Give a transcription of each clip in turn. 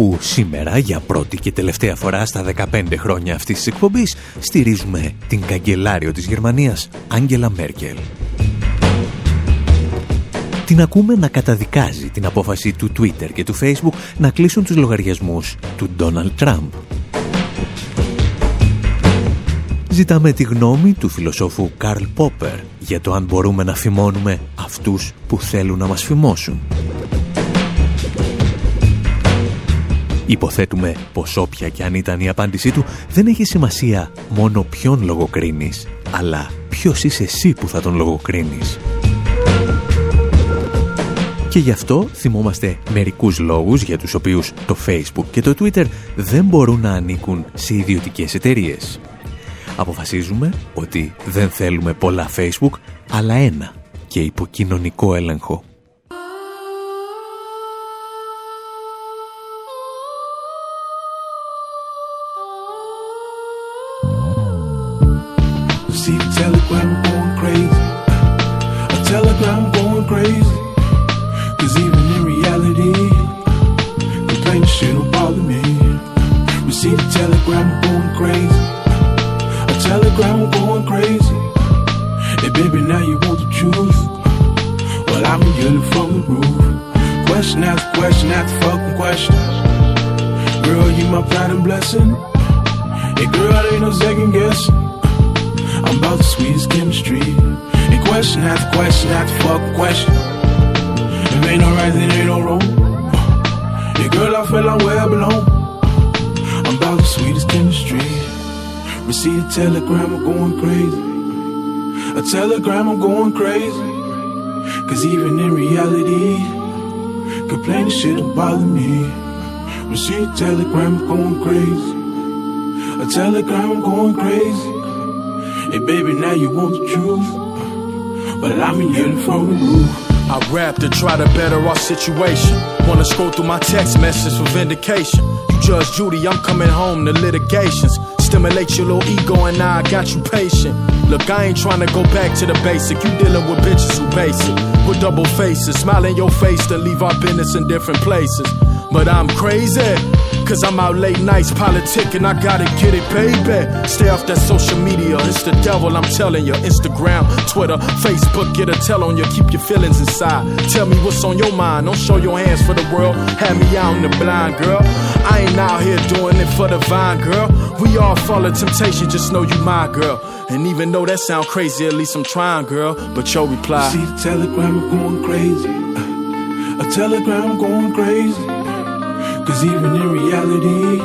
Όπου σήμερα για πρώτη και τελευταία φορά στα 15 χρόνια αυτής της εκπομπής στηρίζουμε την καγκελάριο της Γερμανίας, Άγγελα Μέρκελ. Την ακούμε να καταδικάζει την απόφαση του Twitter και του Facebook να κλείσουν τους λογαριασμούς του Donald Trump. Ζητάμε τη γνώμη του φιλοσόφου Καρλ Πόπερ για το αν μπορούμε να φημώνουμε αυτούς που θέλουν να μας φημώσουν. Υποθέτουμε πως όποια και αν ήταν η απάντησή του δεν έχει σημασία μόνο ποιον λογοκρίνεις, αλλά ποιος είσαι εσύ που θα τον λογοκρίνεις. Και γι' αυτό θυμόμαστε μερικούς λόγους για τους οποίους το Facebook και το Twitter δεν μπορούν να ανήκουν σε ιδιωτικές εταιρείες. Αποφασίζουμε ότι δεν θέλουμε πολλά Facebook, αλλά ένα και υποκοινωνικό έλεγχο. See the telegram going crazy. A telegram going crazy. Cause even in reality, complaining shit don't bother me. We see the telegram going crazy. A telegram going crazy. And baby, now you want the truth. Well, I'm yelling from the roof. Question after question after fucking question. Girl, you my pride and blessing. Hey, girl, there ain't no second guessing about the sweetest chemistry. And question after question after fuck question. If ain't no right, then ain't no wrong. Yeah, girl, I feel I'm where I belong. I'm about the sweetest chemistry. Receive a telegram, I'm going crazy. A telegram, I'm going crazy. Cause even in reality, complaining shit'll bother me. Receive a telegram, I'm going crazy. A telegram, I'm going crazy. Hey baby, now you want the truth. But I'm yelling from the roof. I rap to try to better our situation. Wanna scroll through my text message for vindication. You judge Judy, I'm coming home to litigations. Stimulate your little ego and I got you patient. Look, I ain't trying to go back to the basic. You dealing with bitches who basic. With double faces. Smile in your face to leave our business in different places. But I'm crazy. Cause I'm out late nights politicking, I gotta get it, baby. Stay off that social media, it's the devil, I'm telling you. Instagram, Twitter, Facebook, get a tell on you, keep your feelings inside. Tell me what's on your mind, don't show your hands for the world. Have me out in the blind, girl. I ain't out here doing it for the vine, girl. We all fall in temptation, just know you my girl. And even though that sound crazy, at least I'm trying, girl. But your reply. See the telegram, I'm going crazy. Uh, a telegram, going crazy. Cause even in reality,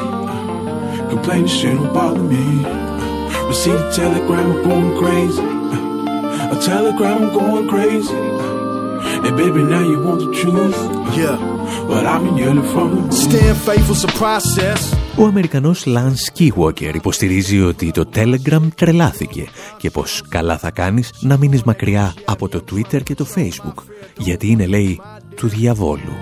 complaining shit don't bother me. Receive a telegram, I'm going crazy. A telegram, I'm going crazy. And baby, now you want the truth. Yeah. But I've been yelling from the Stand faithful's a process. Ο Αμερικανός Lance Keywalker υποστηρίζει ότι το Telegram τρελάθηκε και πως καλά θα κάνεις να μείνεις μακριά από το Twitter και το Facebook γιατί είναι λέει του διαβόλου.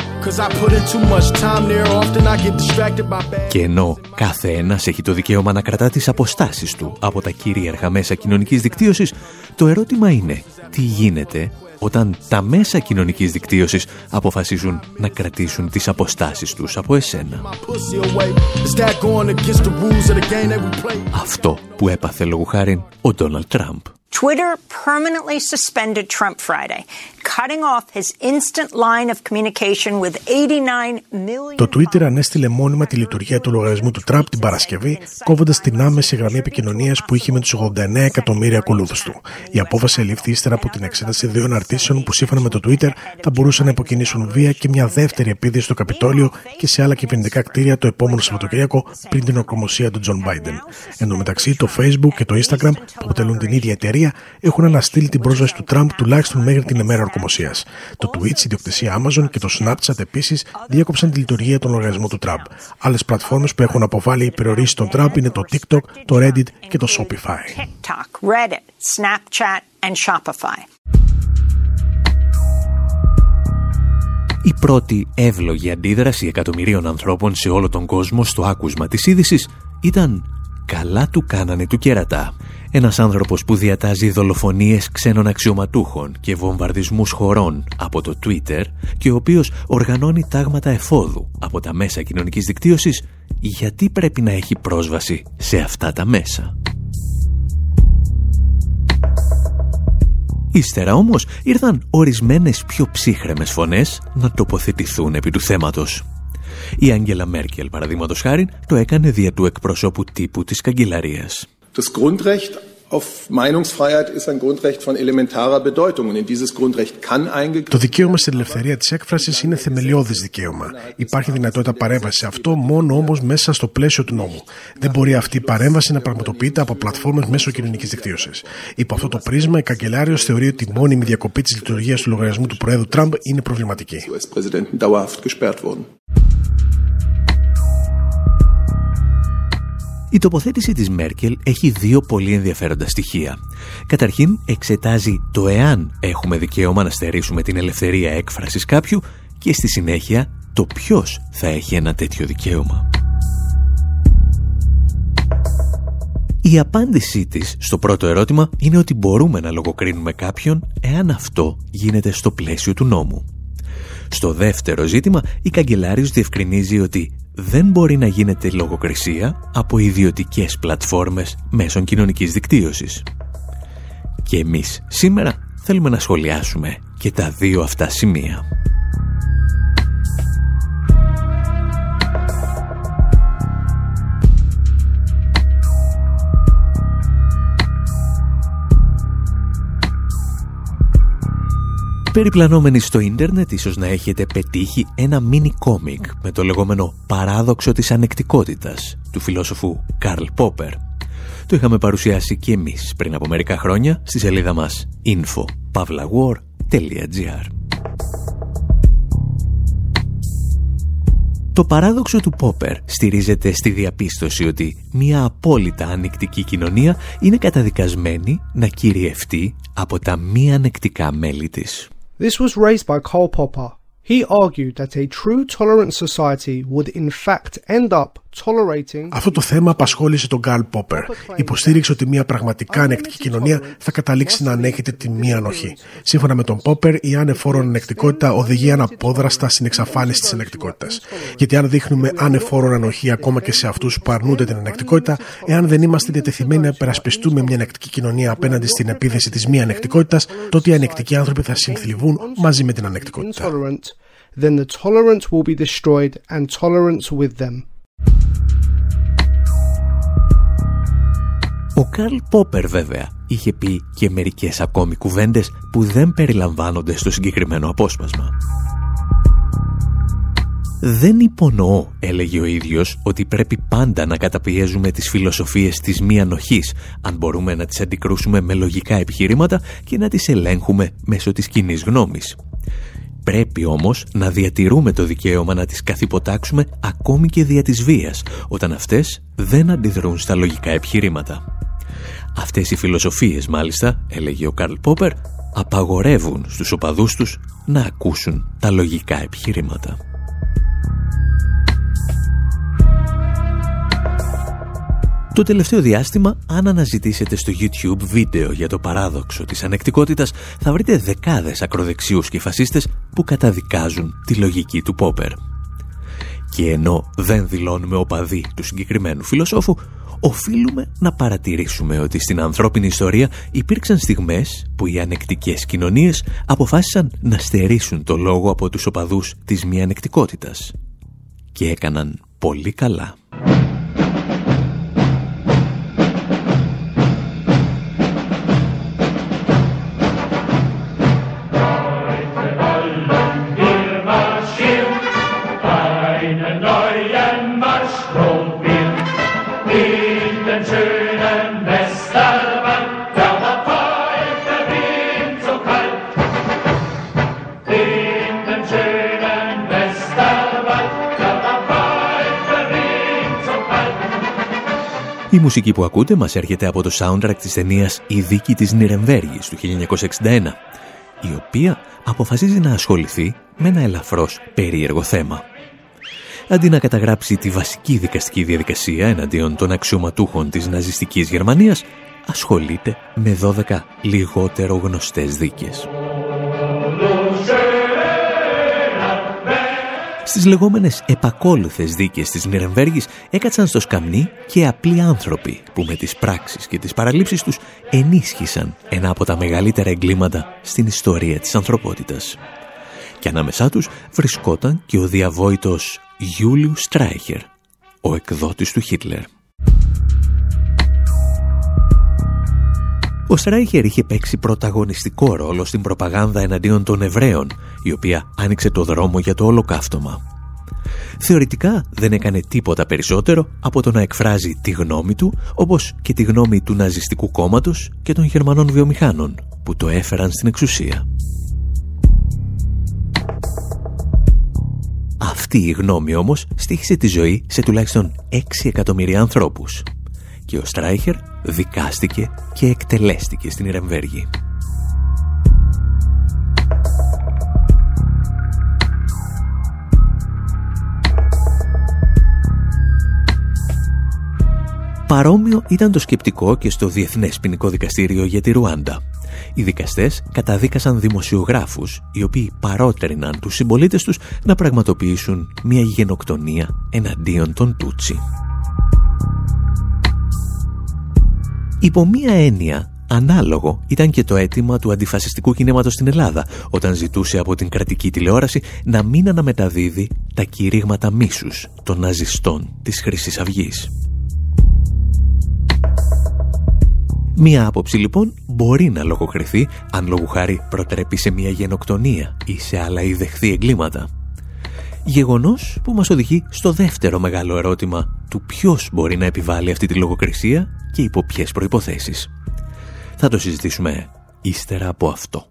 Και ενώ κάθε ένας έχει το δικαίωμα να κρατά τις αποστάσεις του από τα κυρίαρχα μέσα κοινωνικής δικτύωσης, το ερώτημα είναι τι γίνεται όταν τα μέσα κοινωνικής δικτύωσης αποφασίζουν να κρατήσουν τις αποστάσεις τους από εσένα; Αυτό που έπαθε λόγου χάρη ο Ντόναλτ Τραμπ. Twitter permanently suspended Trump Friday, cutting off his instant line of communication with 89 million. Το Twitter ανέστηλε μόνιμα τη λειτουργία του λογαριασμού του Trump την Παρασκευή, κόβοντας την άμεση γραμμή επικοινωνίας που είχε με τους 89 εκατομμύρια ακολούθους του. Η απόφαση ελήφθη ύστερα από την εξέταση δύο αναρτήσεων που σύμφωνα με το Twitter θα μπορούσαν να υποκινήσουν βία και μια δεύτερη επίδυση στο Καπιτόλιο και σε άλλα κυβερνητικά κτίρια το επόμενο Σαββατοκύριακο πριν την ορκωμοσία του Τζον Biden. Εν τω μεταξύ, το Facebook και το Instagram, που αποτελούν την ίδια εταιρεία, έχουν αναστείλει την πρόσβαση του Τραμπ τουλάχιστον μέχρι την ημέρα ορκωμοσίας. Το Twitch, η ιδιοκτησία Amazon και το Snapchat επίσης διέκοψαν τη λειτουργία των λογαριασμών του Τραμπ. Άλλες πλατφόρμες που έχουν αποβάλει ή περιορίσει τον Τραμπ είναι το TikTok, το Reddit και το Shopify. TikTok, Reddit, Snapchat and Shopify. Η πρώτη εύλογη αντίδραση εκατομμυρίων ανθρώπων σε όλο τον κόσμο στο άκουσμα της είδησης ήταν «Καλά του κάνανε του κέρατα». Ένας άνθρωπος που διατάζει δολοφονίες ξένων αξιωματούχων και βομβαρδισμούς χωρών από το Twitter και ο οποίος οργανώνει τάγματα εφόδου από τα μέσα κοινωνικής δικτύωσης, γιατί πρέπει να έχει πρόσβαση σε αυτά τα μέσα; Ύστερα όμως ήρθαν ορισμένες πιο ψύχρεμες φωνές να τοποθετηθούν επί του θέματος. Η Άγγελα Μέρκελ, παραδείγματος χάρη, το έκανε δια του εκπροσώπου τύπου της καγκελαρίας. Das Grundrecht auf Meinungsfreiheit ist ein Grundrecht von elementarer Bedeutung und in dieses Grundrecht kann Το δικαίωμα στην ελευθερία της έκφρασης είναι θεμελιώδης δικαίωμα. Υπάρχει δυνατότητα παρέμβασης σε αυτό μόνο όμως μέσα στο πλαίσιο του νόμου. Δεν μπορεί αυτή η παρέμβαση να πραγματοποιείται από πλατφόρμες μέσω κοινωνικής δικτύωσης. Υπό αυτό το πρίσμα, η καγκελάριος θεωρεί ότι η μόνιμη διακοπή της λειτουργίας του λογαριασμού του Προέδρου Τραμπ είναι προβληματική. Η τοποθέτηση της Μέρκελ έχει δύο πολύ ενδιαφέροντα στοιχεία. Καταρχήν, εξετάζει το εάν έχουμε δικαίωμα να στερήσουμε την ελευθερία έκφρασης κάποιου και στη συνέχεια το ποιος θα έχει ένα τέτοιο δικαίωμα. Η απάντησή της στο πρώτο ερώτημα είναι ότι μπορούμε να λογοκρίνουμε κάποιον εάν αυτό γίνεται στο πλαίσιο του νόμου. Στο δεύτερο ζήτημα, η καγκελάριος διευκρινίζει ότι δεν μπορεί να γίνεται λογοκρισία από ιδιωτικές πλατφόρμες μέσων κοινωνικής δικτύωσης. Και εμείς σήμερα θέλουμε να σχολιάσουμε και τα δύο αυτά σημεία. Περιπλανόμενοι στο ίντερνετ ίσως να έχετε πετύχει ένα μίνι κόμικ με το λεγόμενο «Παράδοξο της ανεκτικότητας» του φιλόσοφου Καρλ Πόπερ. Το είχαμε παρουσιάσει και εμείς πριν από μερικά χρόνια στη σελίδα μας info.pavlawar.gr Το παράδοξο του Πόπερ στηρίζεται στη διαπίστωση ότι μια απόλυτα ανεκτική κοινωνία είναι καταδικασμένη να κυριευτεί από τα μη ανεκτικά μέλη της. This was raised by Karl Popper. He argued that a true tolerant society would in fact end up αυτό το θέμα απασχόλησε τον Γκάλ Πόπερ. Υποστήριξε ότι μια πραγματικά ανεκτική κοινωνία θα καταλήξει να ανέχεται τη μία ανοχή. Σύμφωνα με τον Πόπερ, η ανεφόρον ανεκτικότητα οδηγεί αναπόδραστα στην εξαφάνιση της ανεκτικότητας. Γιατί αν δείχνουμε ανεφόρον ανοχή ακόμα και σε αυτούς που αρνούνται την ανεκτικότητα, εάν δεν είμαστε διατεθειμένοι να υπερασπιστούμε μια ανεκτική κοινωνία απέναντι στην επίθεση της μία ανεκτικότητας, τότε οι ανεκτικοί άνθρωποι θα συνθλιβούν μαζί με την ανεκτικότητα. Then the tolerance will be destroyed and tolerance with them. Ο Καρλ Πόπερ βέβαια είχε πει και μερικές ακόμη κουβέντες που δεν περιλαμβάνονται στο συγκεκριμένο απόσπασμα. «Δεν υπονοώ», έλεγε ο ίδιος, «ότι πρέπει πάντα να καταπιέζουμε τις φιλοσοφίες της μη ανοχής, αν μπορούμε να τις αντικρούσουμε με λογικά επιχειρήματα και να τις ελέγχουμε μέσω της κοινή γνώμης. Πρέπει όμως να διατηρούμε το δικαίωμα να τις καθυποτάξουμε ακόμη και δια της βίας, όταν αυτές δεν αντιδρούν στα λογικά επιχειρήματα. Αυτές οι φιλοσοφίες μάλιστα, έλεγε ο Καρλ Πόπερ, απαγορεύουν στους οπαδούς τους να ακούσουν τα λογικά επιχειρήματα. Το τελευταίο διάστημα, αν αναζητήσετε στο YouTube βίντεο για το παράδοξο της ανεκτικότητας, θα βρείτε δεκάδες ακροδεξιούς και φασίστες που καταδικάζουν τη λογική του Πόπερ. Και ενώ δεν δηλώνουμε οπαδοί του συγκεκριμένου φιλοσόφου, οφείλουμε να παρατηρήσουμε ότι στην ανθρώπινη ιστορία υπήρξαν στιγμές που οι ανεκτικές κοινωνίες αποφάσισαν να στερήσουν το λόγο από τους οπαδούς της μη ανεκτικότητας. Και έκαναν πολύ καλά. Μουσική που ακούτε μας έρχεται από το soundtrack της ταινίας «Η δίκη της Νιρεμβέργης» του 1961, η οποία αποφασίζει να ασχοληθεί με ένα ελαφρώς περίεργο θέμα. Αντί να καταγράψει τη βασική δικαστική διαδικασία εναντίον των αξιωματούχων της ναζιστικής Γερμανίας, ασχολείται με 12 λιγότερο γνωστές δίκες. Στις λεγόμενες επακόλουθες δίκες της Νιρεμβέργης έκατσαν στο σκαμνί και απλοί άνθρωποι που με τις πράξεις και τις παραλήψεις τους ενίσχυσαν ένα από τα μεγαλύτερα εγκλήματα στην ιστορία της ανθρωπότητας. Και ανάμεσά τους βρισκόταν και ο διαβόητος Γιούλιου Στράιχερ, ο εκδότης του Χίτλερ. Ο Στράιχερ είχε παίξει πρωταγωνιστικό ρόλο στην προπαγάνδα εναντίον των Εβραίων, η οποία άνοιξε το δρόμο για το ολοκαύτωμα. Θεωρητικά δεν έκανε τίποτα περισσότερο από το να εκφράζει τη γνώμη του, όπως και τη γνώμη του ναζιστικού κόμματος και των Γερμανών βιομηχάνων, που το έφεραν στην εξουσία. Αυτή η γνώμη όμως στήχησε τη ζωή σε τουλάχιστον 6 εκατομμύρια ανθρώπους και ο Στράιχερ δικάστηκε και εκτελέστηκε στην Ιρεμβέργη. Παρόμοιο ήταν το σκεπτικό και στο Διεθνές Ποινικό Δικαστήριο για τη Ρουάντα. Οι δικαστές καταδίκασαν δημοσιογράφους, οι οποίοι παρότερναν τους συμπολίτες τους να πραγματοποιήσουν μια γενοκτονία εναντίον των Τούτσι. Υπό μία έννοια, ανάλογο ήταν και το αίτημα του αντιφασιστικού κινήματος στην Ελλάδα, όταν ζητούσε από την κρατική τηλεόραση να μην αναμεταδίδει τα κηρύγματα μίσους των ναζιστών της Χρυσής Αυγής. Μία άποψη λοιπόν μπορεί να λογοκριθεί αν λόγου χάρη προτρέπει σε μια γενοκτονία ή σε άλλα ή δεχθεί εγκλήματα. Γεγονός που μας οδηγεί στο δεύτερο μεγάλο ερώτημα του ποιος μπορεί να επιβάλλει αυτή τη λογοκρισία και υπό ποιες προϋποθέσεις. Θα το συζητήσουμε ύστερα από αυτό.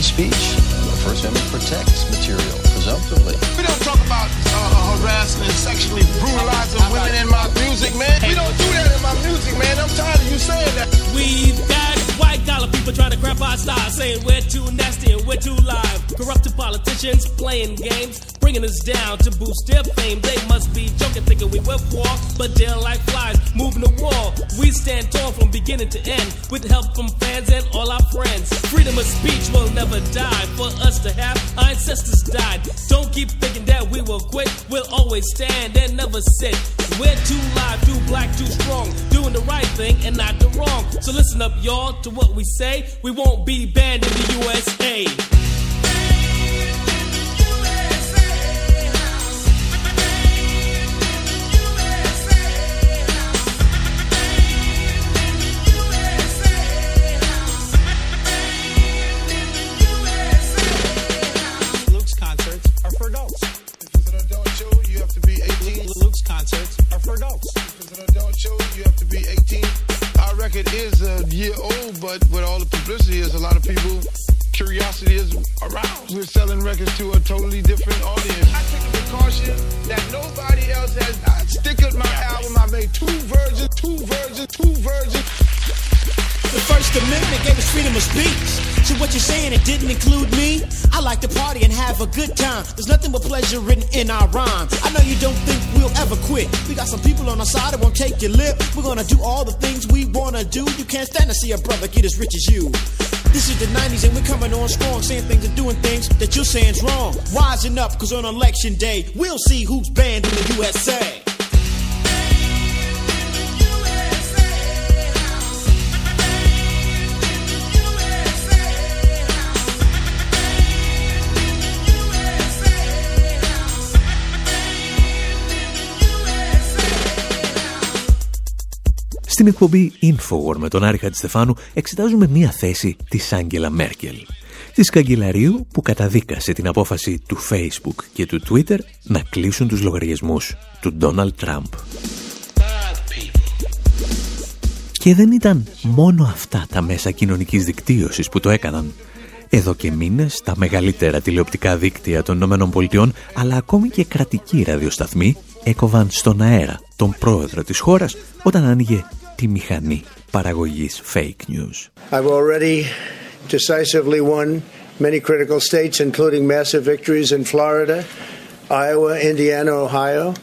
Free speech. The First Amendment protects material, presumptively. We don't talk about uh, harassing and sexually brutalizing women in my music, man. We don't do that in my music, man. I'm tired of you saying that. We've got white collar people trying to grab our style, saying we're too nasty and we're too live. Corrupted politicians playing games, bringing us down to boost their fame. They must be joking, thinking we will war, but they're like flies moving the wall. We stand tall from beginning to end with help from fans and all our friends. Freedom of speech will never die. For us to have, our ancestors died. Don't keep thinking that we will quit. We'll always stand and never sit. We're too live, too black, too strong, doing the right thing and not the wrong. So listen up, y'all, to what we say. We won't be banned in the USA. aroused. We're selling records to a totally different audience. I take the precaution that nobody else has. I stickered my album. I made two versions, two versions, two versions in our rhyme. I know you don't think we'll ever quit. We got some people on our side that won't take your lip. We're gonna do all the things we wanna do. You can't stand to see a brother get as rich as you. This is the 90s and we're coming on strong, saying things and doing things that you're saying's wrong. Rising up, cause on election day, we'll see who's banned in the USA. Στην εκπομπή Infowar με τον Άρη Χατζηστεφάνου εξετάζουμε μία θέση της Άγγελα Μέρκελ. της καγκελαρίου που καταδίκασε την απόφαση του Facebook και του Twitter να κλείσουν τους λογαριασμούς του Donald Trump. Και δεν ήταν μόνο αυτά τα μέσα κοινωνικής δικτύωσης που το έκαναν. Εδώ και μήνες τα μεγαλύτερα τηλεοπτικά δίκτυα των ΗΠΑ αλλά ακόμη και κρατικοί ραδιοσταθμοί έκοβαν στον αέρα τον πρόεδρο της χώρας όταν άνοιγε τη μηχανή παραγωγής fake news. I've already decisively won many critical states including massive victories in Florida, Iowa, Indiana, Ohio.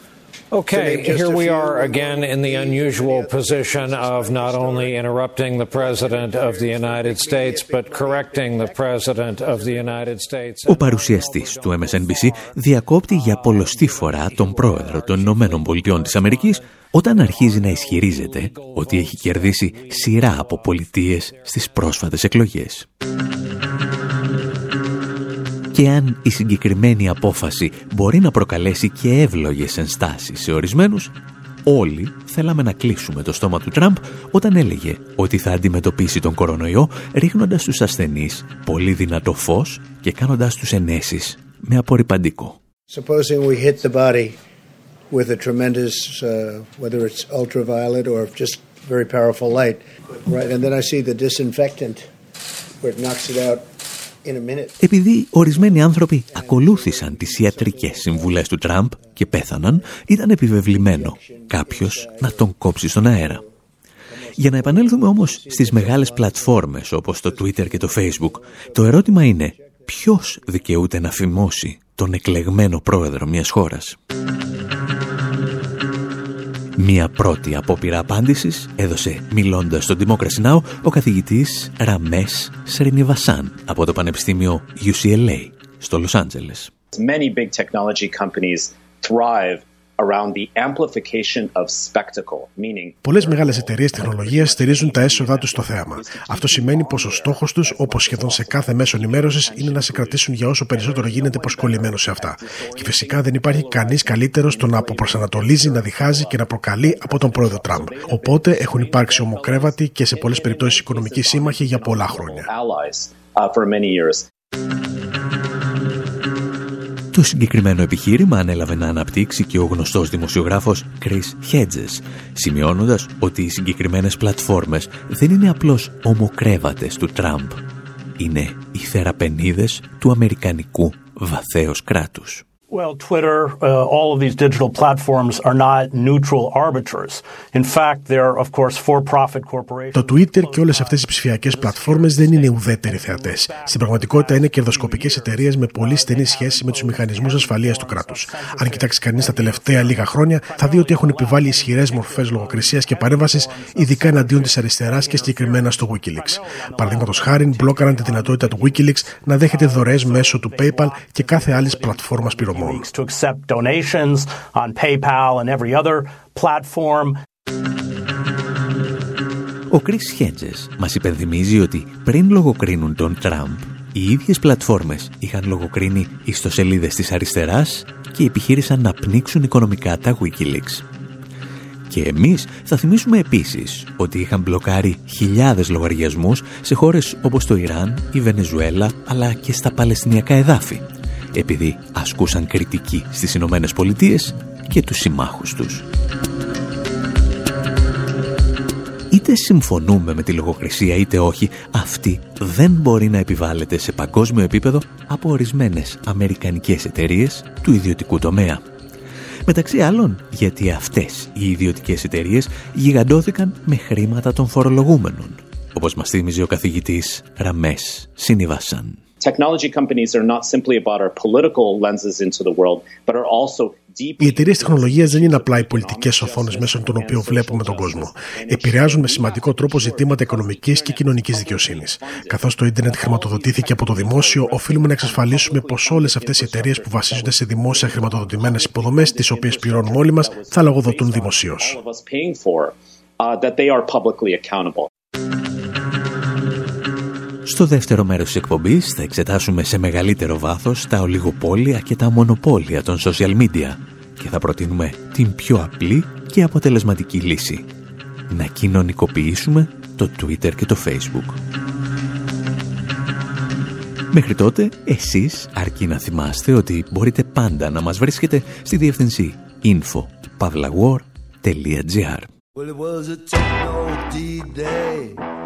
Okay, here we are again in the unusual position of not only interrupting the President of the United States, but correcting the President of the United States. Ο παρουσιαστής του MSNBC διακόπτει για πολλωστή φορά τον πρόεδρο των Ηνωμένων Πολιτειών της Αμερικής όταν αρχίζει να ισχυρίζεται ότι έχει κερδίσει σειρά από πολιτείες στις πρόσφατες εκλογές και αν η συγκεκριμένη απόφαση μπορεί να προκαλέσει και εύλογες ενστάσεις σε ορισμένους, όλοι θέλαμε να κλείσουμε το στόμα του Τραμπ όταν έλεγε ότι θα αντιμετωπίσει τον κορονοϊό ρίχνοντας τους ασθενείς πολύ δυνατό φως και κάνοντας τους ενέσεις με απορριπαντικό. Supposing we hit the body with a tremendous, uh, whether it's ultraviolet or just very powerful light, right? And then I see the disinfectant where it knocks it out επειδή ορισμένοι άνθρωποι ακολούθησαν τις ιατρικές συμβουλές του Τραμπ και πέθαναν, ήταν επιβεβλημένο κάποιος να τον κόψει στον αέρα. Για να επανέλθουμε όμως στις μεγάλες πλατφόρμες όπως το Twitter και το Facebook, το ερώτημα είναι ποιος δικαιούται να φημώσει τον εκλεγμένο πρόεδρο μιας χώρας. Μία πρώτη απόπειρα απάντησης έδωσε μιλώντας στον Democracy Now! ο καθηγητής Ραμές Σρινιβασάν από το Πανεπιστήμιο UCLA στο Λος Άντζελες. Many big technology companies thrive Πολλές μεγάλες εταιρείες τεχνολογίας στηρίζουν τα έσοδά τους στο θέαμα. Αυτό σημαίνει πως ο στόχος τους, όπως σχεδόν σε κάθε μέσο ενημέρωσης, είναι να σε κρατήσουν για όσο περισσότερο γίνεται προσκολλημένος σε αυτά. Και φυσικά δεν υπάρχει κανείς καλύτερος στο να αποπροσανατολίζει, να διχάζει και να προκαλεί από τον πρόεδρο Τραμπ. Οπότε έχουν υπάρξει ομοκρέβατοι και σε πολλές περιπτώσεις οικονομικοί σύμμαχοι για πολλά χρόνια. Το συγκεκριμένο επιχείρημα ανέλαβε να αναπτύξει και ο γνωστός δημοσιογράφος Chris Hedges, σημειώνοντας ότι οι συγκεκριμένες πλατφόρμες δεν είναι απλώς ομοκρέβατες του Τραμπ. Είναι οι θεραπενίδες του αμερικανικού βαθέως κράτους. Well, Twitter, uh, all of these digital platforms are not neutral arbiters. In fact, they're, of course, for-profit corporations. Το Twitter και όλες αυτές οι ψηφιακές πλατφόρμες δεν είναι ουδέτεροι θεατές. Στην πραγματικότητα είναι κερδοσκοπικές εταιρείες με πολύ στενή σχέση με τους μηχανισμούς ασφαλείας του κράτους. Αν κοιτάξει κανείς τα τελευταία λίγα χρόνια, θα δει ότι έχουν επιβάλει ισχυρές μορφές λογοκρισίας και παρέμβασης, ειδικά εναντίον της αριστεράς και συγκεκριμένα στο Wikileaks. Παραδείγματος χάρη, μπλόκαραν τη δυνατότητα του Wikileaks να δέχεται δωρεές μέσω του PayPal και κάθε άλλη πλατφόρμα πληρωμών. To accept donations on PayPal and every other platform. Ο Chris Hedges μας υπενθυμίζει ότι πριν λογοκρίνουν τον Τραμπ, οι ίδιες πλατφόρμες είχαν λογοκρίνει ιστοσελίδες της αριστεράς και επιχείρησαν να πνίξουν οικονομικά τα Wikileaks. Και εμείς θα θυμίσουμε επίσης ότι είχαν μπλοκάρει χιλιάδες λογαριασμούς σε χώρες όπως το Ιράν, η Βενεζουέλα αλλά και στα Παλαιστινιακά εδάφη επειδή ασκούσαν κριτική στις Ηνωμένες Πολιτείες και τους συμμάχους τους. Είτε συμφωνούμε με τη λογοκρισία είτε όχι, αυτή δεν μπορεί να επιβάλλεται σε παγκόσμιο επίπεδο από ορισμένες αμερικανικές εταιρείες του ιδιωτικού τομέα. Μεταξύ άλλων, γιατί αυτές οι ιδιωτικές εταιρείες γιγαντώθηκαν με χρήματα των φορολογούμενων, όπως μας θύμιζε ο καθηγητής Ραμές Σινιβάσαν. Technology companies are not simply about our political lenses into the world, but are also οι εταιρείες τεχνολογίας δεν είναι απλά οι πολιτικές οθόνε μέσω των οποίων βλέπουμε τον κόσμο. Επηρεάζουν με σημαντικό τρόπο ζητήματα οικονομική και κοινωνικής δικαιοσύνης. Καθώς το ίντερνετ χρηματοδοτήθηκε από το δημόσιο, οφείλουμε να εξασφαλίσουμε πως όλες αυτές οι εταιρείες που βασίζονται σε δημόσια χρηματοδοτημένες υποδομές, τις οποίες πληρώνουμε όλοι μας, θα λογοδοτούν δημοσίως. Στο δεύτερο μέρος της εκπομπής θα εξετάσουμε σε μεγαλύτερο βάθος τα ολιγοπόλια και τα μονοπόλια των social media και θα προτείνουμε την πιο απλή και αποτελεσματική λύση. Να κοινωνικοποιήσουμε το Twitter και το Facebook. Μέχρι τότε, εσείς αρκεί να θυμάστε ότι μπορείτε πάντα να μας βρίσκετε στη διεύθυνση info.pavlawar.gr Well, it was a day out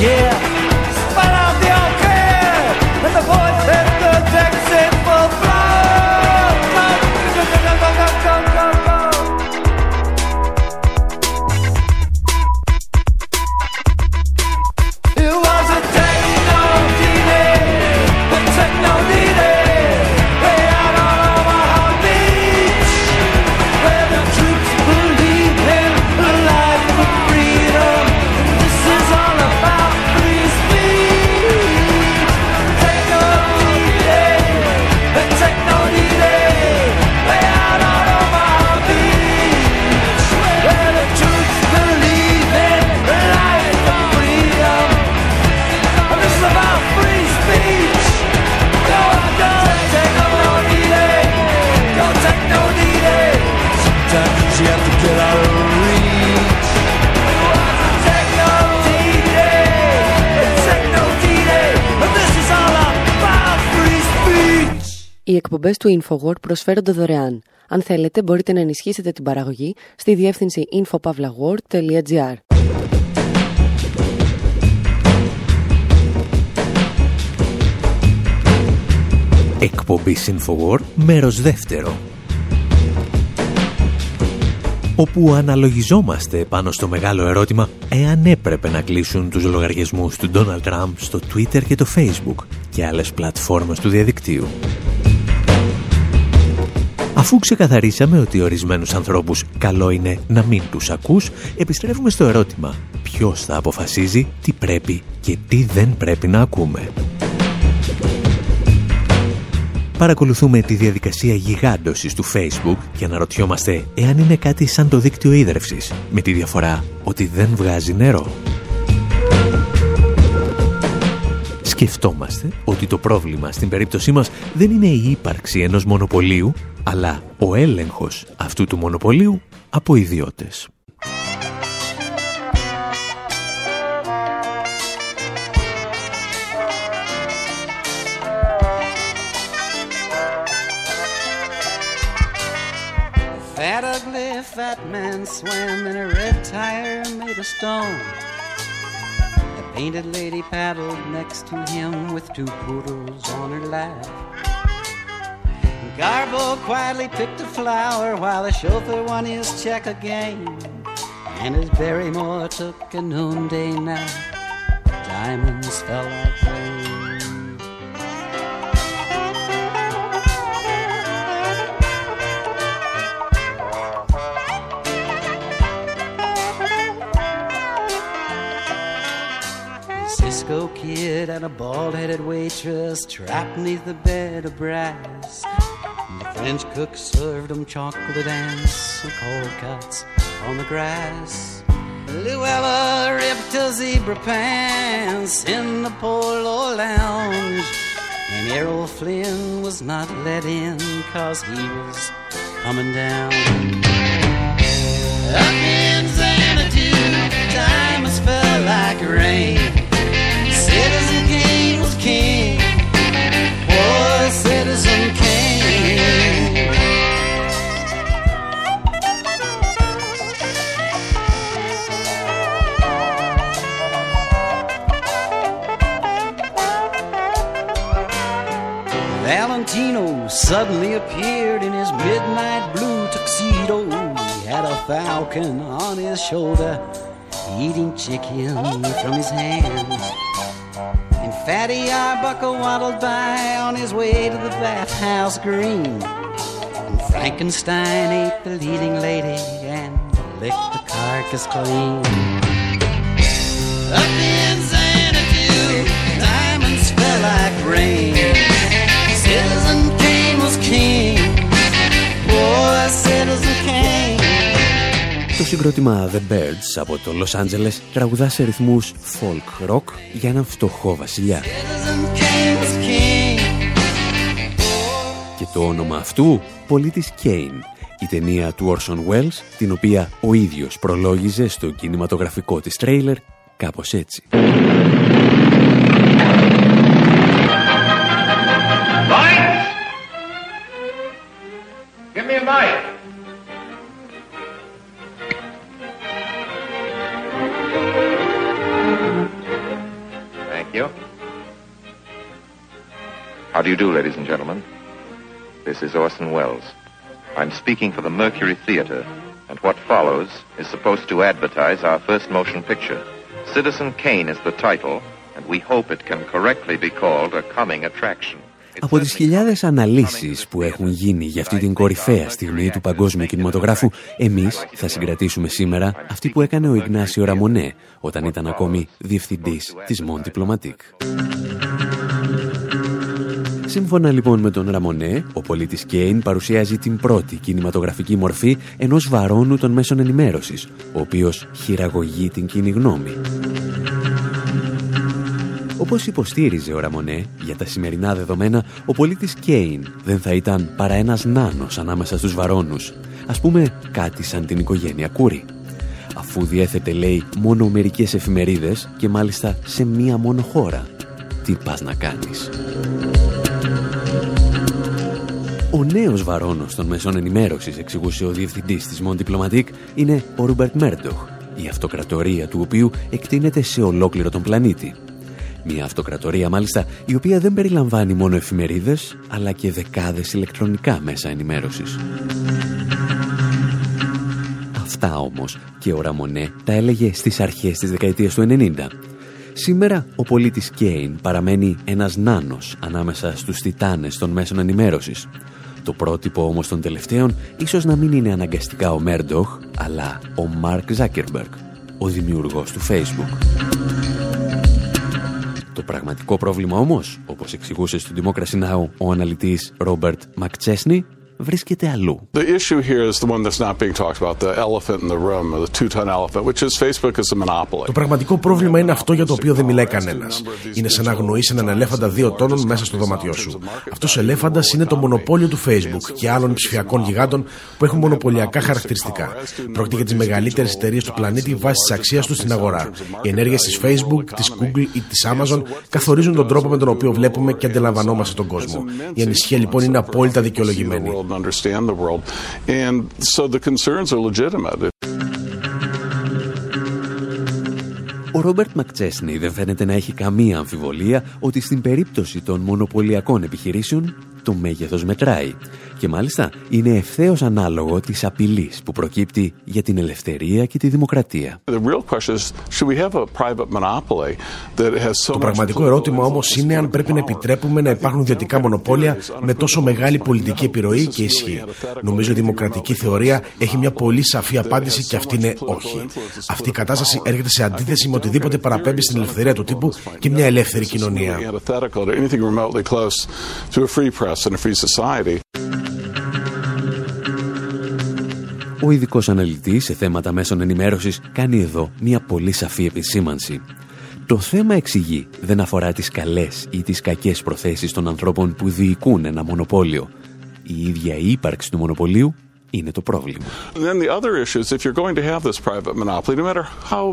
Yeah. Εκπομπές του InfoWord προσφέρονται δωρεάν. Αν θέλετε μπορείτε να ενισχύσετε την παραγωγή στη διεύθυνση infopavlagor.gr Εκπομπή InfoWord, μέρος δεύτερο. Όπου αναλογιζόμαστε πάνω στο μεγάλο ερώτημα εάν έπρεπε να κλείσουν τους λογαριασμούς του Donald Trump στο Twitter και το Facebook και άλλες πλατφόρμες του διαδικτύου. Αφού ξεκαθαρίσαμε ότι ορισμένους ανθρώπους καλό είναι να μην τους ακούς, επιστρέφουμε στο ερώτημα ποιος θα αποφασίζει τι πρέπει και τι δεν πρέπει να ακούμε; παρακολουθούμε τη διαδικασία γιγάντωσης του Facebook και αναρωτιόμαστε εάν είναι κάτι σαν το δίκτυο ίδρευσης, με τη διαφορά ότι δεν βγάζει νερό. Σκεφτόμαστε ότι το πρόβλημα στην περίπτωσή μας δεν είναι η ύπαρξη ενός μονοπωλίου, αλλά ο έλεγχος αυτού του μονοπωλίου από ιδιώτες. fat man swam in a red tire made of stone. The painted lady paddled next to him with two poodles on her lap. Garbo quietly picked a flower while the chauffeur won his check again. And as Barrymore took a noonday nap, diamonds fell like rain. Cisco kid and a bald headed waitress trapped neath the bed of brass. French cook served them chocolate and some cold cuts on the grass. Luella ripped her zebra pants in the polo lounge. And Errol Flynn was not let in cause he was coming down. Up in Xanadu, diamonds fell like rain. Citizen Kane was king. Boy, Citizen Kane. Valentino suddenly appeared in his midnight blue tuxedo. He had a falcon on his shoulder, eating chicken from his hand. And Fatty Arbuckle waddled by on his way to the bathhouse green. And Frankenstein ate the leading lady and licked the carcass clean. Up in συγκρότημα The Birds από το Los Angeles τραγουδά σε ρυθμούς folk rock για έναν φτωχό βασιλιά. Και το όνομα αυτού, πολίτης Kane, η ταινία του Orson Welles, την οποία ο ίδιος προλόγιζε στο κινηματογραφικό της τρέιλερ κάπως έτσι. How do you do, ladies and gentlemen? This is Orson Welles. I'm speaking for the Mercury Theater, and what follows is supposed to advertise our first motion picture. Citizen Kane is the title, and we hope it can correctly be called a coming attraction. Από τις χιλιάδες αναλύσεις που έχουν γίνει για αυτή την κορυφαία στιγμή του παγκόσμιου κινηματογράφου, εμείς θα συγκρατήσουμε σήμερα αυτή που έκανε ο Ιγνάσιο Ραμονέ όταν ήταν ακόμη διευθυντής της Μον Diplomatique. Σύμφωνα λοιπόν με τον Ραμονέ, ο πολίτης Κέιν παρουσιάζει την πρώτη κινηματογραφική μορφή ενός βαρόνου των μέσων ενημέρωσης, ο οποίος χειραγωγεί την κοινή γνώμη. Όπως υποστήριζε ο Ραμονέ, για τα σημερινά δεδομένα, ο πολίτης Κέιν δεν θα ήταν παρά ένας νάνος ανάμεσα στους βαρόνους. Ας πούμε κάτι σαν την οικογένεια Κούρη. Αφού διέθετε, λέει, μόνο μερικές εφημερίδες και μάλιστα σε μία μόνο χώρα. Τι πας να κάνεις; Ο νέος βαρόνος των μεσών ενημέρωσης, εξηγούσε ο διευθυντής της Μον Diplomatique, είναι ο Ρούμπερτ Μέρντοχ, η αυτοκρατορία του οποίου εκτείνεται σε ολόκληρο τον πλανήτη. Μια αυτοκρατορία μάλιστα η οποία δεν περιλαμβάνει μόνο εφημερίδες, αλλά και δεκάδες ηλεκτρονικά μέσα ενημέρωσης. Αυτά όμως και ο Ραμονέ τα έλεγε στις αρχές της δεκαετίας του 90. Σήμερα ο πολίτης Κέιν παραμένει ένας νάνος ανάμεσα στους τιτάνες των μέσων ενημέρωσης. Το πρότυπο όμως των τελευταίων ίσως να μην είναι αναγκαστικά ο Μέρντοχ, αλλά ο Μάρκ Ζάκερμπεργκ, ο δημιουργός του Facebook. Το πραγματικό πρόβλημα όμως, όπως εξηγούσε στο Democracy Now! ο αναλυτής Ρόμπερτ Μακτσέσνι, βρίσκεται αλλού. The issue here is the one that's not being talked about, the elephant in the room, the two-ton elephant, which is Facebook is a monopoly. Το πραγματικό πρόβλημα είναι αυτό για το οποίο δεν μιλάει κανένας. Είναι σαν να αγνοείς έναν ελέφαντα δύο τόνων μέσα στο δωμάτιό σου. Αυτός ο ελέφαντας είναι το μονοπόλιο του Facebook και άλλων ψηφιακών γιγάντων που έχουν μονοπωλιακά χαρακτηριστικά. Πρόκειται για τις μεγαλύτερες εταιρείες του πλανήτη βάσει της αξίας τους στην αγορά. Οι ενέργειες της Facebook, της Google ή της Amazon καθορίζουν τον τρόπο με τον οποίο βλέπουμε και αντιλαμβανόμαστε τον κόσμο. Η ανησυχία λοιπόν είναι απόλυτα δικαιολογημένη. Understand the world. And so the concerns are legitimate. Ο Ρόμπερτ Μακτσέσνι δεν φαίνεται να έχει καμία αμφιβολία ότι στην περίπτωση των μονοπωλιακών επιχειρήσεων το μέγεθος μετράει και μάλιστα είναι ευθέως ανάλογο της απειλής που προκύπτει για την ελευθερία και τη δημοκρατία. Το πραγματικό ερώτημα όμως είναι αν πρέπει να επιτρέπουμε να υπάρχουν ιδιωτικά μονοπόλια με τόσο μεγάλη πολιτική επιρροή και ισχύ. Νομίζω η δημοκρατική θεωρία έχει μια πολύ σαφή απάντηση και αυτή είναι όχι. Αυτή η κατάσταση έρχεται σε αντίθεση με οτιδήποτε παραπέμπει στην ελευθερία του τύπου και μια ελεύθερη κοινωνία. Ο ειδικός αναλυτής σε θέματα μέσων ενημέρωσης κάνει εδώ μια πολύ σαφή επισήμανση. Το θέμα εξηγεί δεν αφορά τις καλές ή τις κακές προθέσεις των ανθρώπων που διοικούν ένα μονοπόλιο. Η ίδια η ύπαρξη του μονοπωλίου είναι το πρόβλημα. then the other issue is if you're going to have this private monopoly, no matter how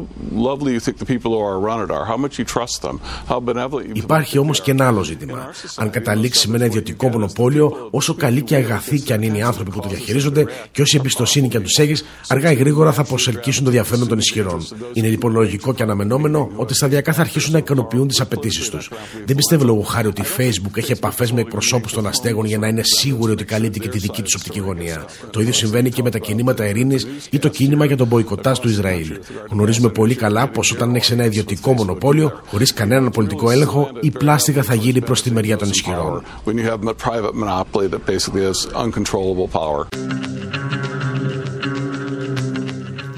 lovely you think the people who are run it are, how much you trust them, how benevolent you Υπάρχει όμως και ένα άλλο ζήτημα. Αν καταλήξει με ένα ιδιωτικό μονοπόλιο, όσο καλοί και αγαθοί και αν είναι οι άνθρωποι που το διαχειρίζονται και όση εμπιστοσύνη και αν τους έχεις, αργά ή γρήγορα θα προσελκύσουν το διαφέρον των ισχυρών. Είναι λοιπόν λογικό και αναμενόμενο ότι σταδιακά θα αρχίσουν να ικανοποιούν τις απαιτήσεις τους. Δεν πιστεύω λόγω χάρη ότι η Facebook έχει επαφές με εκπροσώπους των αστέγων για να είναι σίγουροι ότι καλύπτει και τη δική τους οπτική γωνία. Το ίδιο συμβαίνει και με τα κινήματα ειρήνης ή το κίνημα για τον μποϊκοτάζ του Ισραήλ. Γνωρίζουμε πολύ καλά πως όταν έχεις ένα ιδιωτικό μονοπόλιο, χωρίς κανέναν πολιτικό έλεγχο, η πλάστικα θα γύρει προς τη μεριά των ισχυρών.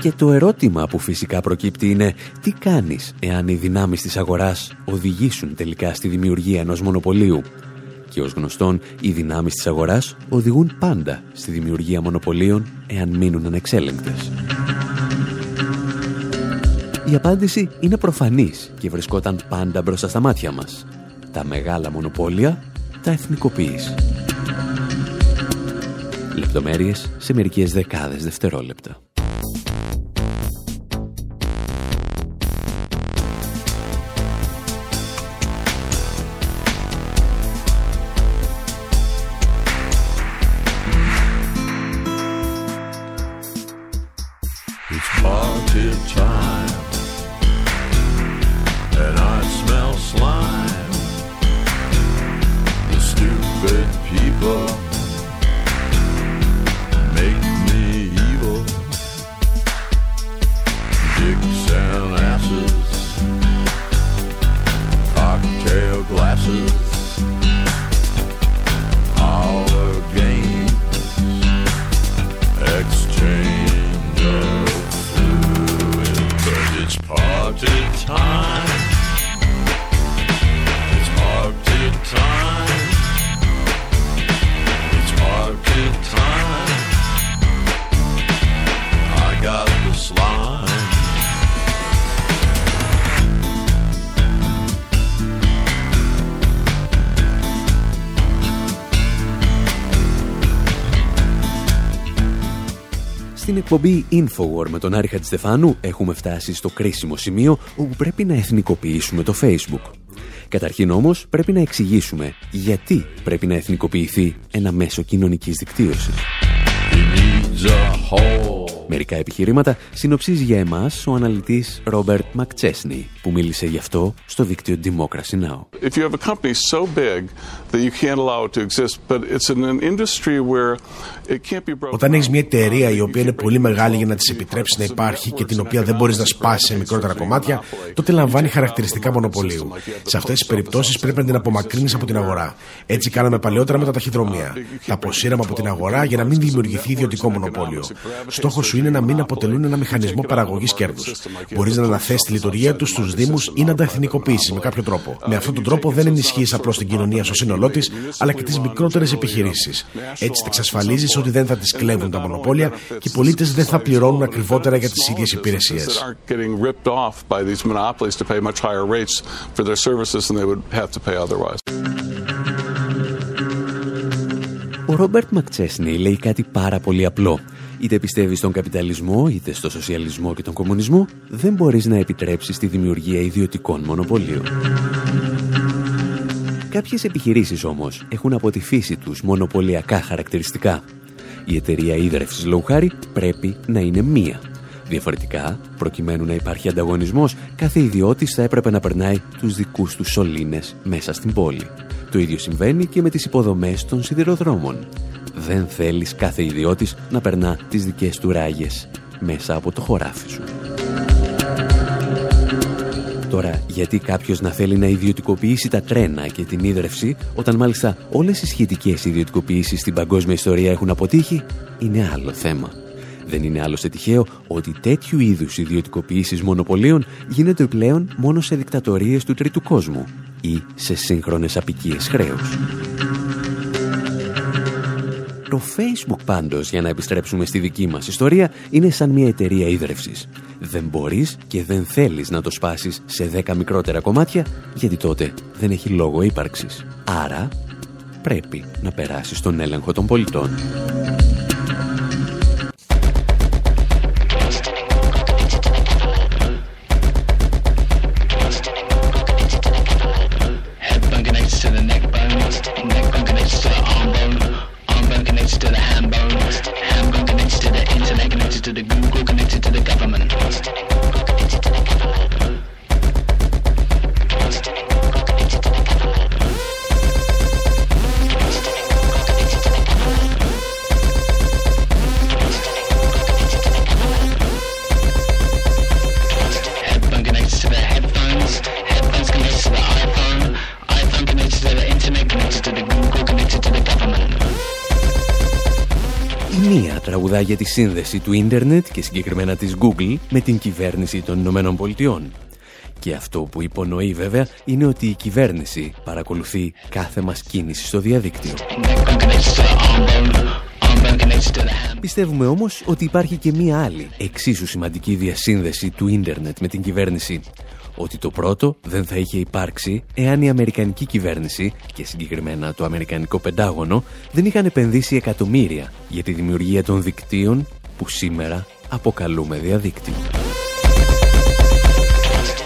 Και το ερώτημα που φυσικά προκύπτει είναι τι κάνεις εάν οι δυνάμεις της αγοράς οδηγήσουν τελικά στη δημιουργία ενός μονοπωλίου; Και ως γνωστόν οι δυνάμεις της αγοράς οδηγούν πάντα στη δημιουργία μονοπωλίων εάν μείνουν ανεξέλεγκτες. Η απάντηση είναι προφανής και βρισκόταν πάντα μπροστά στα μάτια μας. Τα μεγάλα μονοπόλια τα εθνικοποίηση. Λεπτομέρειες σε μερικές δεκάδες δευτερόλεπτα. Στην εκπομπή Infowar με τον Άρη Χατζηστεφάνου έχουμε φτάσει στο κρίσιμο σημείο όπου πρέπει να εθνικοποιήσουμε το Facebook. Καταρχήν όμως πρέπει να εξηγήσουμε γιατί πρέπει να εθνικοποιηθεί ένα μέσο κοινωνικής δικτύωσης. Μερικά επιχειρήματα συνοψίζει για εμάς ο αναλυτής Ρόμπερτ Μακτσέσνι που μίλησε γι' αυτό στο δίκτυο Democracy Now. If you have a company so big that you can't allow it to exist, but it's in an industry where it can't be broken. Όταν έχεις μια εταιρεία η οποία είναι πολύ μεγάλη για να της επιτρέψεις να υπάρχει και την οποία δεν μπορείς να σπάσεις σε μικρότερα κομμάτια, τότε λαμβάνει χαρακτηριστικά μονοπωλίου. Σε αυτές τις περιπτώσεις πρέπει να την απομακρύνεις από την αγορά. Έτσι κάναμε παλαιότερα με τα ταχυδρομεία. Τα αποσύραμε από την αγορά για να μην δημιουργηθεί ιδιωτικό μονοπόλιο. Στόχος σου είναι να μην αποτελούν ένα μηχανισμό παραγωγής κέρδους. Μπορείς να αναθέσεις τη λειτουργία τους στους Δήμους ή να τα εθνικοποιήσεις με κάποιο τρόπο. Με αυτόν τον τρόπο δεν ενισχύεις απλώς την κοινωνία στο σύνολό της, αλλά και τις μικρότερες επιχειρήσεις. Έτσι θα εξασφαλίζεις ότι δεν θα τις κλέβουν τα μονοπόλια και οι πολίτες δεν θα πληρώνουν ακριβότερα για τις ίδιες υπηρεσίες. Ο Ρόμπερτ Μακτσέσνη λέει κάτι πάρα πολύ απλό. Είτε πιστεύεις στον καπιταλισμό, είτε στο σοσιαλισμό και τον κομμουνισμό, δεν μπορείς να επιτρέψεις τη δημιουργία ιδιωτικών μονοπωλίων. Κάποιες επιχειρήσεις όμως έχουν από τη φύση τους μονοπωλιακά χαρακτηριστικά. Η εταιρεία ίδρευσης λόγου πρέπει να είναι μία. Διαφορετικά, προκειμένου να υπάρχει ανταγωνισμός, κάθε ιδιώτης θα έπρεπε να περνάει τους δικούς του σωλήνες μέσα στην πόλη. Το ίδιο συμβαίνει και με τις υποδομές των σιδηροδρόμων. Δεν θέλεις κάθε ιδιώτης να περνά τις δικές του ράγες μέσα από το χωράφι σου. Τώρα, γιατί κάποιος να θέλει να ιδιωτικοποιήσει τα τρένα και την ίδρυυση, όταν μάλιστα όλες οι σχετικές ιδιωτικοποιήσεις στην παγκόσμια ιστορία έχουν αποτύχει, είναι άλλο θέμα. Δεν είναι άλλωστε τυχαίο ότι τέτοιου είδους ιδιωτικοποιήσεις μονοπωλίων γίνεται πλέον μόνο σε δικτατορίες του τρίτου κόσμου ή σε σύγχρονες απικίες χρέους. Το Facebook πάντως, για να επιστρέψουμε στη δική μας ιστορία, είναι σαν μια εταιρεία ίδρευσης. Δεν μπορείς και δεν θέλεις να το σπάσεις σε 10 μικρότερα κομμάτια, γιατί τότε δεν έχει λόγο ύπαρξης. Άρα, πρέπει να περάσεις τον έλεγχο των πολιτών. Για τη σύνδεση του ίντερνετ και συγκεκριμένα της Google με την κυβέρνηση των Ηνωμένων Πολιτειών. Και αυτό που υπονοεί βέβαια είναι ότι η κυβέρνηση παρακολουθεί κάθε μας κίνηση στο διαδίκτυο. Πιστεύουμε όμως ότι υπάρχει και μία άλλη εξίσου σημαντική διασύνδεση του ίντερνετ με την κυβέρνηση ότι το πρώτο δεν θα είχε υπάρξει εάν η Αμερικανική κυβέρνηση και συγκεκριμένα το Αμερικανικό Πεντάγωνο δεν είχαν επενδύσει εκατομμύρια για τη δημιουργία των δικτύων που σήμερα αποκαλούμε διαδίκτυο.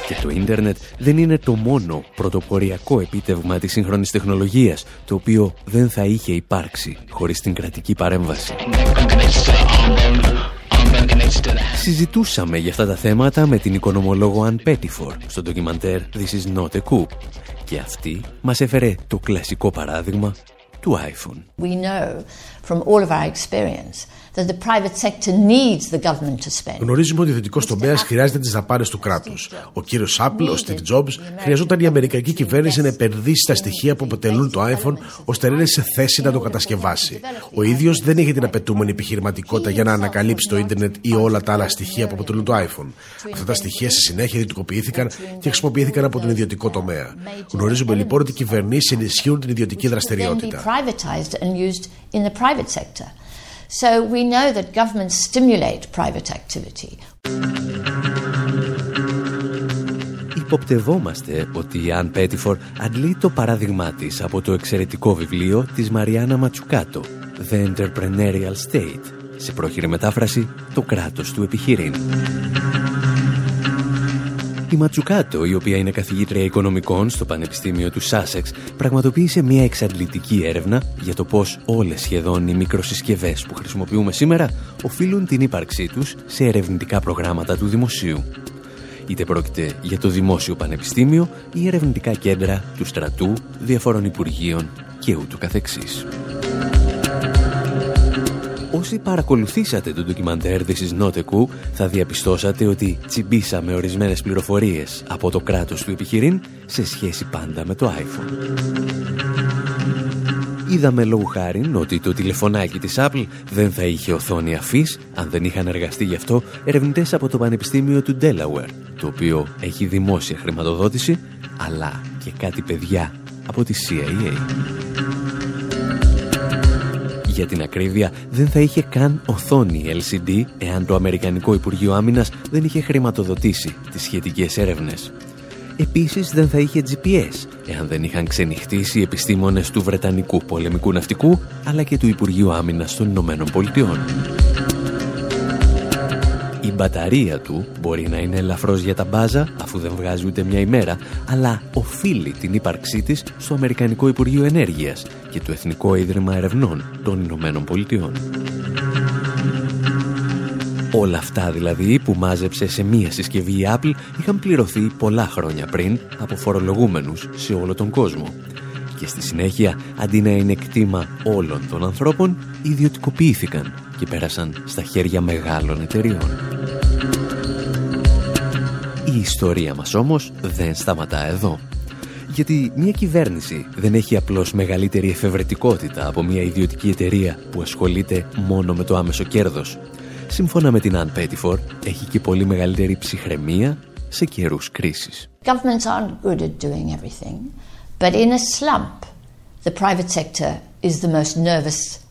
Και το ίντερνετ δεν είναι το μόνο πρωτοποριακό επίτευγμα της σύγχρονης τεχνολογίας, το οποίο δεν θα είχε υπάρξει χωρίς την κρατική παρέμβαση. Συζητούσαμε για αυτά τα θέματα με την οικονομολόγο Αν Πέτιφορ στο ντοκιμαντέρ This is not a coup και αυτή μας έφερε το κλασικό παράδειγμα του iPhone. We know from all of our experience Γνωρίζουμε ότι ο ιδιωτικός τομέας χρειάζεται τις δαπάνες του κράτους. Ο κύριος Apple, ο Steve Jobs, χρειαζόταν η Αμερικανική κυβέρνηση να επενδύσει στα στοιχεία που αποτελούν το iPhone ώστε να είναι σε θέση να το κατασκευάσει. Ο ίδιος δεν είχε την απαιτούμενη επιχειρηματικότητα για να ανακαλύψει το ίντερνετ ή όλα τα άλλα στοιχεία που αποτελούν το iPhone. Αυτά τα στοιχεία στη συνέχεια ιδιωτικοποιήθηκαν και χρησιμοποιήθηκαν από τον ιδιωτικό τομέα. Γνωρίζουμε λοιπόν ότι οι κυβερνήσεις ενισχύουν την ιδιωτική δραστηριότητα. So we know that governments stimulate private activity. Υποπτευόμαστε ότι η Αν Πέτιφορ αντλεί το παράδειγμά της από το εξαιρετικό βιβλίο της Μαριάννα Ματσουκάτο «The Entrepreneurial State» σε πρόχειρη μετάφραση «Το κράτος του επιχειρήν». Η Ματσουκάτο, η οποία είναι καθηγήτρια οικονομικών στο Πανεπιστήμιο του Σάσεξ, πραγματοποίησε μια εξαντλητική έρευνα για το πώς όλες σχεδόν οι μικροσυσκευές που χρησιμοποιούμε σήμερα οφείλουν την ύπαρξή τους σε ερευνητικά προγράμματα του δημοσίου. Είτε πρόκειται για το Δημόσιο Πανεπιστήμιο ή ερευνητικά κέντρα του στρατού, διαφόρων υπουργείων και ούτου καθεξής. Όσοι παρακολουθήσατε το ντοκιμαντέρ This is not a coup, θα διαπιστώσατε ότι τσιμπήσαμε ορισμένες πληροφορίες από το κράτος του επιχειρήν σε σχέση πάντα με το iPhone. Είδαμε λόγου χάρη ότι το τηλεφωνάκι της Apple δεν θα είχε οθόνη αφής αν δεν είχαν εργαστεί γι' αυτό ερευνητές από το Πανεπιστήμιο του Delaware, το οποίο έχει δημόσια χρηματοδότηση, αλλά και κάτι παιδιά από τη CIA. Για την ακρίβεια, δεν θα είχε καν οθόνη LCD εάν το Αμερικανικό Υπουργείο Άμυνας δεν είχε χρηματοδοτήσει τις σχετικές έρευνες. Επίσης δεν θα είχε GPS, εάν δεν είχαν ξενυχτήσει οι επιστήμονες του Βρετανικού Πολεμικού Ναυτικού, αλλά και του Υπουργείου Άμυνας των Ηνωμένων Πολιτειών. Η μπαταρία του μπορεί να είναι ελαφρώς για τα μπάζα, αφού δεν βγάζει ούτε μια ημέρα, αλλά οφείλει την ύπαρξή της στο Αμερικανικό Υπουργείο Ενέργειας και το Εθνικό Ίδρυμα Ερευνών των Ηνωμένων Πολιτειών. Όλα αυτά δηλαδή που μάζεψε σε μία συσκευή η Apple είχαν πληρωθεί πολλά χρόνια πριν από φορολογούμενους σε όλο τον κόσμο. Και στη συνέχεια, αντί να είναι κτήμα όλων των ανθρώπων, ιδιωτικοποιήθηκαν και πέρασαν στα χέρια μεγάλων εταιριών. Η ιστορία μας όμως δεν σταματά εδώ. Γιατί μια κυβέρνηση δεν έχει απλώς μεγαλύτερη εφευρετικότητα από μια ιδιωτική εταιρεία που ασχολείται μόνο με το άμεσο κέρδος. Σύμφωνα με την Αν Πέτιφορ, έχει και πολύ μεγαλύτερη ψυχραιμία σε καιρούς κρίσης. Governments aren't good at doing everything, but in a slump, the private sector is the most nervous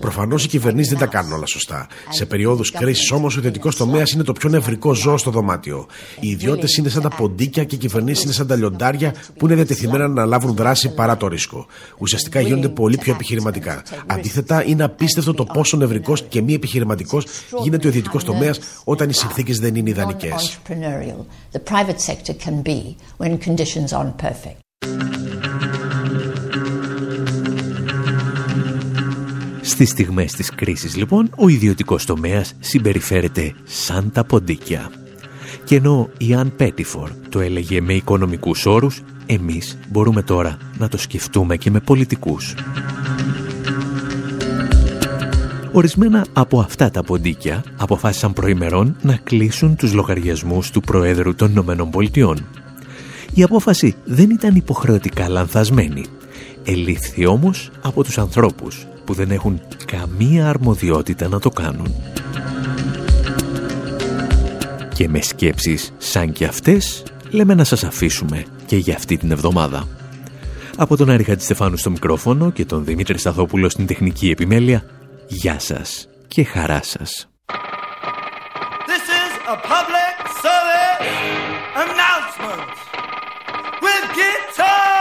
Προφανώς οι κυβερνήσεις δεν τα κάνουν όλα σωστά. Σε περιόδους κρίσης όμως ο ιδιωτικός τομέας είναι το πιο νευρικό ζώο στο δωμάτιο. Οι ιδιώτες είναι σαν τα ποντίκια και οι κυβερνήσεις είναι σαν τα λιοντάρια που είναι διατεθειμένα να λάβουν δράση παρά το ρίσκο. Ουσιαστικά γίνονται πολύ πιο επιχειρηματικά. Αντίθετα, είναι απίστευτο το πόσο νευρικός και μη επιχειρηματικός γίνεται ο ιδιωτικός τομέας όταν οι συνθήκες δεν είναι ιδανικές. Στις στιγμές της κρίσης λοιπόν, ο ιδιωτικός τομέας συμπεριφέρεται σαν τα ποντίκια. Και ενώ η Αν Πέτιφορ το έλεγε με οικονομικούς όρους, εμείς μπορούμε τώρα να το σκεφτούμε και με πολιτικούς. Ορισμένα από αυτά τα ποντίκια αποφάσισαν προημερών να κλείσουν τους λογαριασμούς του Προέδρου των Ηνωμένων Πολιτειών. Η απόφαση δεν ήταν υποχρεωτικά λανθασμένη. Ελήφθη όμως από τους ανθρώπους που δεν έχουν καμία αρμοδιότητα να το κάνουν. Και με σκέψεις σαν και αυτές, λέμε να σας αφήσουμε και για αυτή την εβδομάδα. Από τον Άρη Χατζηστεφάνου στο μικρόφωνο και τον Δημήτρη Σταθόπουλο στην τεχνική επιμέλεια, γεια σας και χαρά σας. This is a public service announcement with guitar